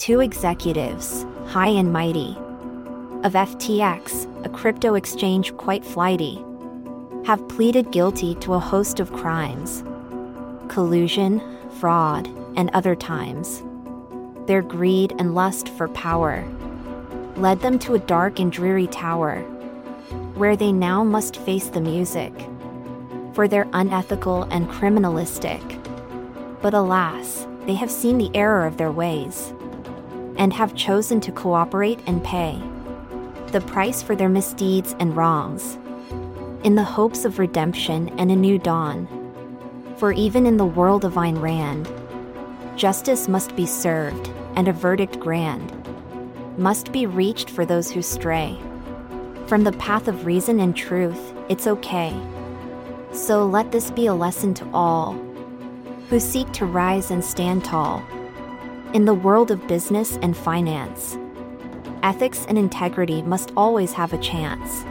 Two executives, high and mighty, of FTX, a crypto exchange quite flighty, have pleaded guilty to a host of crimes collusion, fraud, and other times. Their greed and lust for power led them to a dark and dreary tower, where they now must face the music for their unethical and criminalistic. But alas, they have seen the error of their ways and have chosen to cooperate and pay the price for their misdeeds and wrongs in the hopes of redemption and a new dawn. For even in the world of Ayn Rand, justice must be served and a verdict grand must be reached for those who stray. From the path of reason and truth, it's okay. So let this be a lesson to all who seek to rise and stand tall. In the world of business and finance, ethics and integrity must always have a chance.